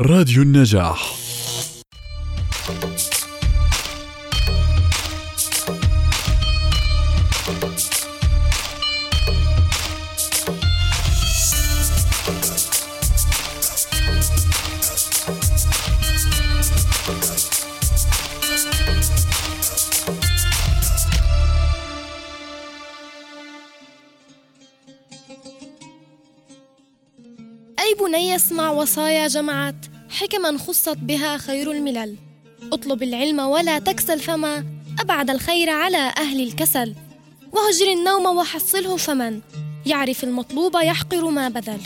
راديو النجاح. بني اسمع وصايا جمعت حكما خصت بها خير الملل. اطلب العلم ولا تكسل فما أبعد الخير على أهل الكسل. وهجر النوم وحصله فمن يعرف المطلوب يحقر ما بذل.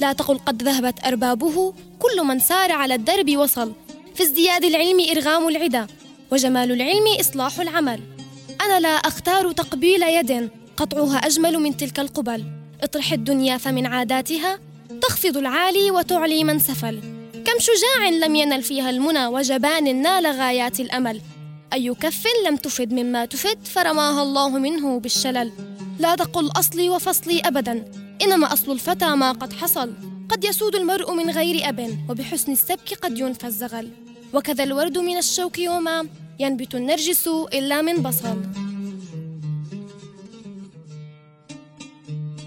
لا تقل قد ذهبت أربابه كل من سار على الدرب وصل. في ازدياد العلم إرغام العدا وجمال العلم إصلاح العمل. أنا لا أختار تقبيل يد قطعها أجمل من تلك القبل. اطرح الدنيا فمن عاداتها تخفض العالي وتعلي من سفل. كم شجاع لم ينل فيها المنى وجبان نال غايات الأمل. أي كف لم تفد مما تفد فرماها الله منه بالشلل. لا تقل أصلي وفصلي أبدا. إنما أصل الفتى ما قد حصل. قد يسود المرء من غير أب وبحسن السبك قد ينفى الزغل وكذا الورد من الشوك وما ينبت النرجس إلا من بصل.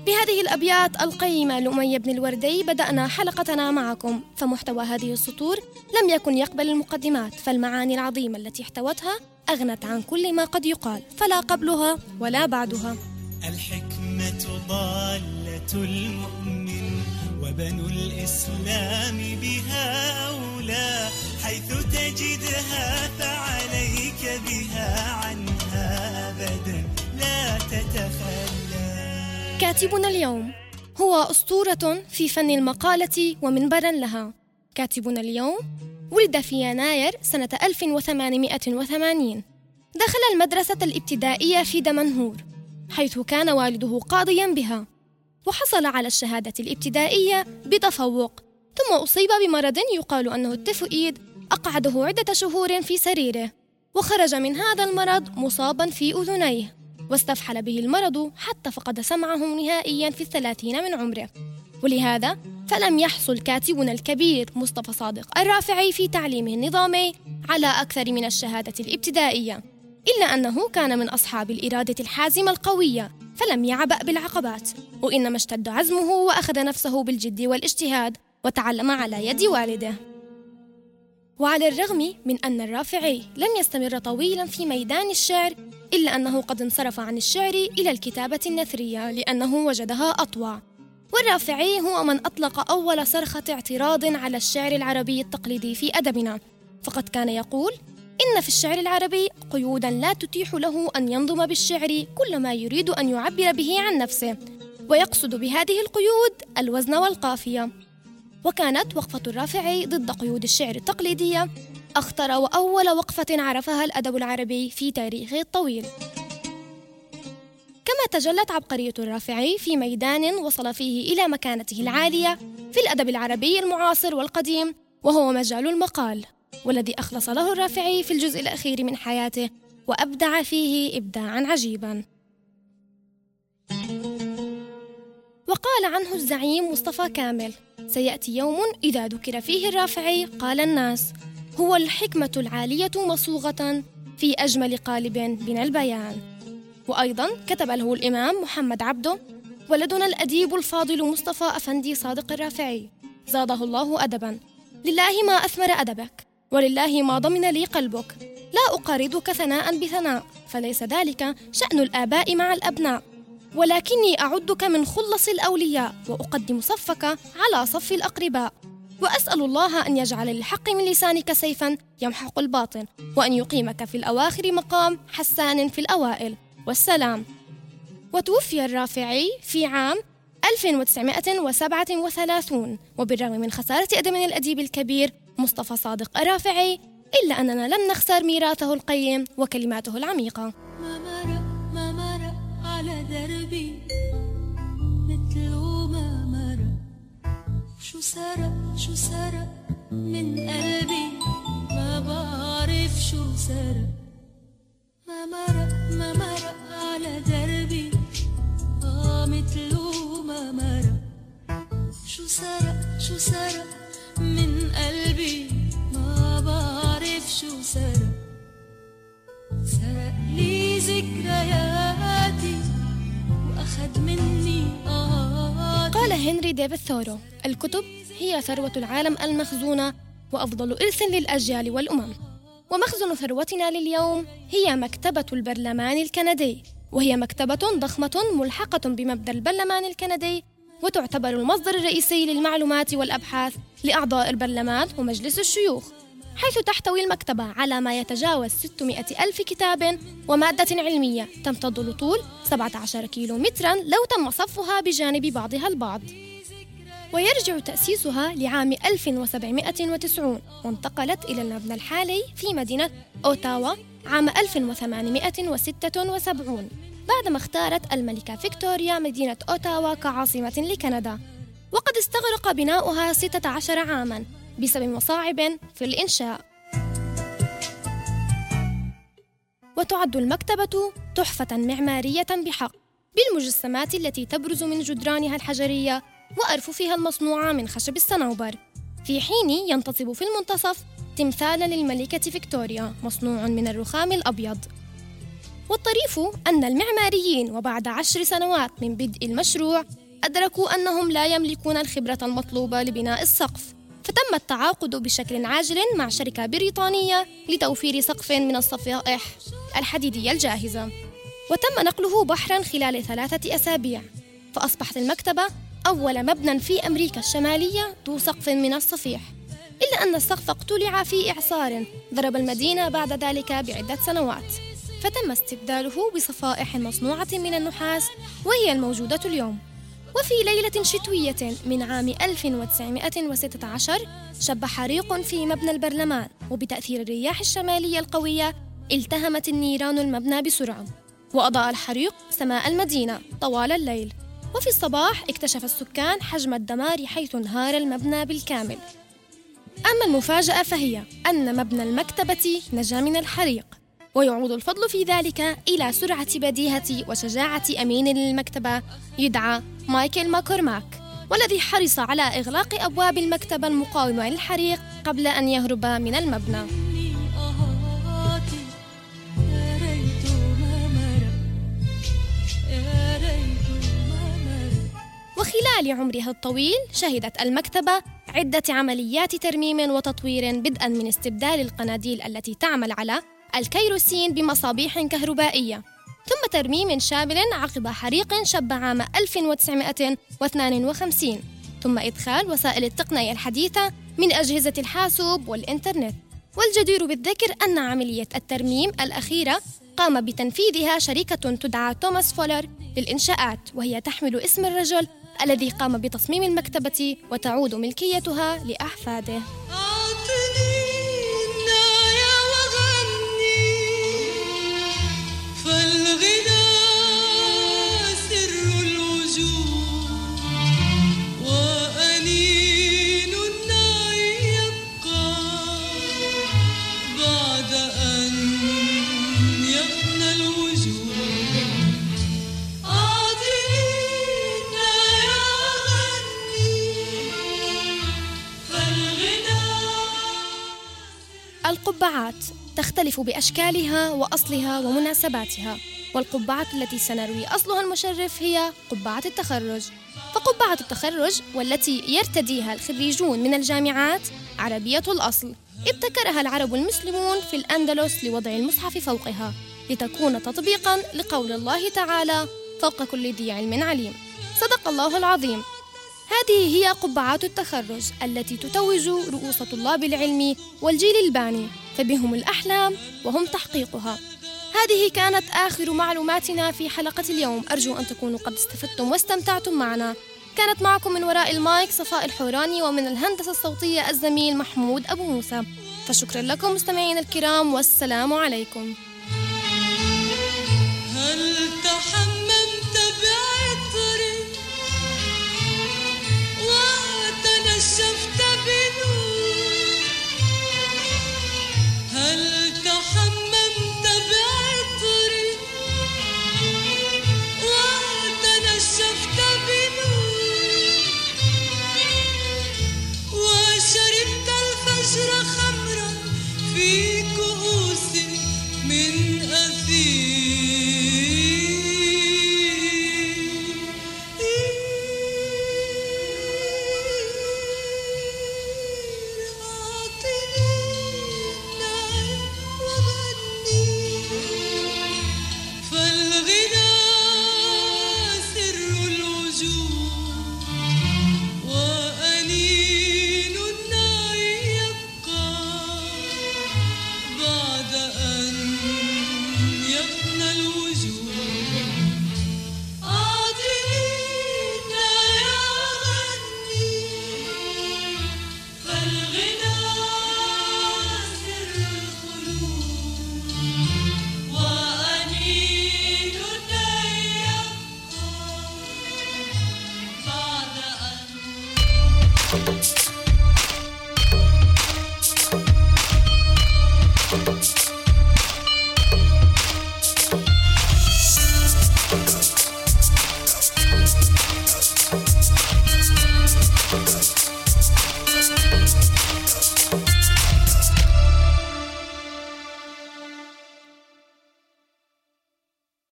بهذه الأبيات القيمة لأمية بن الوردي بدأنا حلقتنا معكم فمحتوى هذه السطور لم يكن يقبل المقدمات فالمعاني العظيمة التي احتوتها أغنت عن كل ما قد يقال فلا قبلها ولا بعدها. الحكمة ضالة المؤمن وبنو الإسلام بها كاتبنا اليوم هو أسطورة في فن المقالة ومنبرا لها. كاتبنا اليوم ولد في يناير سنة 1880 دخل المدرسة الابتدائية في دمنهور حيث كان والده قاضيا بها وحصل على الشهادة الابتدائية بتفوق ثم أصيب بمرض يقال أنه التيفوئيد أقعده عدة شهور في سريره وخرج من هذا المرض مصابا في أذنيه. واستفحل به المرض حتى فقد سمعه نهائيا في الثلاثين من عمره. ولهذا فلم يحصل كاتبنا الكبير مصطفى صادق الرافعي في تعليمه النظامي على أكثر من الشهادة الابتدائية إلا أنه كان من أصحاب الإرادة الحازمة القوية فلم يعبأ بالعقبات وإنما اشتد عزمه وأخذ نفسه بالجد والاجتهاد وتعلم على يد والده. وعلى الرغم من أن الرافعي لم يستمر طويلا في ميدان الشعر إلا أنه قد انصرف عن الشعر إلى الكتابة النثرية لأنه وجدها أطوع والرافعي هو من أطلق أول صرخة اعتراض على الشعر العربي التقليدي في أدبنا. فقد كان يقول إن في الشعر العربي قيودا لا تتيح له أن ينظم بالشعر كل ما يريد أن يعبر به عن نفسه ويقصد بهذه القيود الوزن والقافية. وكانت وقفة الرافعي ضد قيود الشعر التقليدية أخطر وأول وقفة عرفها الأدب العربي في تاريخه الطويل. كما تجلت عبقرية الرافعي في ميدان وصل فيه إلى مكانته العالية في الأدب العربي المعاصر والقديم وهو مجال المقال والذي أخلص له الرافعي في الجزء الأخير من حياته وأبدع فيه إبداعا عجيبا. وقال عنه الزعيم مصطفى كامل سيأتي يوم إذا ذكر فيه الرافعي قال الناس هو الحكمة العالية مصوغة في أجمل قالب من البيان. وأيضا كتب له الإمام محمد عبده ولدنا الأديب الفاضل مصطفى أفندي صادق الرافعي. زاده الله أدبا. لله ما أثمر أدبك ولله ما ضمن لي قلبك. لا أقارضك ثناء بثناء فليس ذلك شأن الآباء مع الأبناء. ولكني أعدك من خلص الأولياء وأقدم صفك على صف الأقرباء. وأسأل الله أن يجعل للحق من لسانك سيفا يمحق الباطل وأن يقيمك في الأواخر مقام حسان في الأوائل. والسلام. وتوفي الرافعي في عام 1937 وبالرغم من خسارة أدم الأديب الكبير مصطفى صادق الرافعي إلا أننا لم نخسر ميراثه القيم وكلماته العميقة. ما مرق ما مرق على دربي مثل ما مرق. شو سرق شو سرق من قلبي؟ ما بعرف شو سرق. ما مرق ما مرق على دربي. آه مثله ما مرق. شو سرق شو سرق من قلبي؟ ما بعرف شو سرق. سرق لي ذكرياتي وأخد مني هنري ديفيد ثورو. الكتب هي ثروة العالم المخزونة وأفضل إرث للأجيال والأمم. ومخزن ثروتنا لليوم هي مكتبة البرلمان الكندي. وهي مكتبة ضخمة ملحقة بمبنى البرلمان الكندي وتعتبر المصدر الرئيسي للمعلومات والأبحاث لأعضاء البرلمان ومجلس الشيوخ. حيث تحتوي المكتبة على ما يتجاوز 600 ألف كتاب ومادة علمية تمتد لطول 17 كيلو مترا لو تم صفها بجانب بعضها البعض. ويرجع تأسيسها لعام 1790 وانتقلت إلى المبنى الحالي في مدينة أوتاوا عام 1876 بعدما اختارت الملكة فيكتوريا مدينة أوتاوا كعاصمة لكندا. وقد استغرق بناؤها 16 عاماً. بسبب مصاعب في الإنشاء. وتعد المكتبة تحفة معمارية بحق بالمجسمات التي تبرز من جدرانها الحجرية وأرففها المصنوعة من خشب الصنوبر. في حين ينتصب في المنتصف تمثالا للملكة فيكتوريا مصنوع من الرخام الأبيض. والطريف أن المعماريين وبعد عشر سنوات من بدء المشروع أدركوا أنهم لا يملكون الخبرة المطلوبة لبناء السقف. فتم التعاقد بشكل عاجل مع شركة بريطانية لتوفير سقف من الصفائح الحديدية الجاهزة. وتم نقله بحرا خلال ثلاثة أسابيع. فأصبحت المكتبة أول مبنى في أمريكا الشمالية ذو سقف من الصفيح. إلا أن السقف اقتلع في إعصار ضرب المدينة بعد ذلك بعدة سنوات. فتم استبداله بصفائح مصنوعة من النحاس وهي الموجودة اليوم. وفي ليلة شتوية من عام 1916 شب حريق في مبنى البرلمان وبتأثير الرياح الشمالية القوية التهمت النيران المبنى بسرعة وأضاء الحريق سماء المدينة طوال الليل. وفي الصباح اكتشف السكان حجم الدمار حيث انهار المبنى بالكامل. أما المفاجأة فهي أن مبنى المكتبة نجا من الحريق. ويعود الفضل في ذلك إلى سرعة بديهة وشجاعة أمين للمكتبة يدعى مايكل ماكورماك والذي حرص على إغلاق أبواب المكتبة المقاومة للحريق قبل أن يهرب من المبنى. وخلال عمرها الطويل شهدت المكتبة عدة عمليات ترميم وتطوير بدءا من استبدال القناديل التي تعمل على الكيروسين بمصابيح كهربائية ثم ترميم شامل عقب حريق شب عام 1952 ثم إدخال وسائل التقنية الحديثة من أجهزة الحاسوب والإنترنت. والجدير بالذكر أن عملية الترميم الأخيرة قام بتنفيذها شركة تدعى توماس فولر للإنشاءات وهي تحمل اسم الرجل الذي قام بتصميم المكتبة وتعود ملكيتها لأحفاده. القبعات تختلف بأشكالها وأصلها ومناسباتها والقبعة التي سنروي أصلها المشرف هي قبعة التخرج. فقبعة التخرج والتي يرتديها الخريجون من الجامعات عربية الأصل ابتكرها العرب المسلمون في الأندلس لوضع المصحف فوقها لتكون تطبيقا لقول الله تعالى فوق كل ذي علم عليم. صدق الله العظيم. هذه هي قبعات التخرج التي تتوج رؤوس طلاب العلم والجيل الباني فبهم الأحلام وهم تحقيقها. هذه كانت آخر معلوماتنا في حلقة اليوم. أرجو أن تكونوا قد استفدتم واستمتعتم معنا. كانت معكم من وراء المايك صفاء الحوراني ومن الهندسة الصوتية الزميل محمود أبو موسى. فشكرا لكم مستمعين الكرام والسلام عليكم.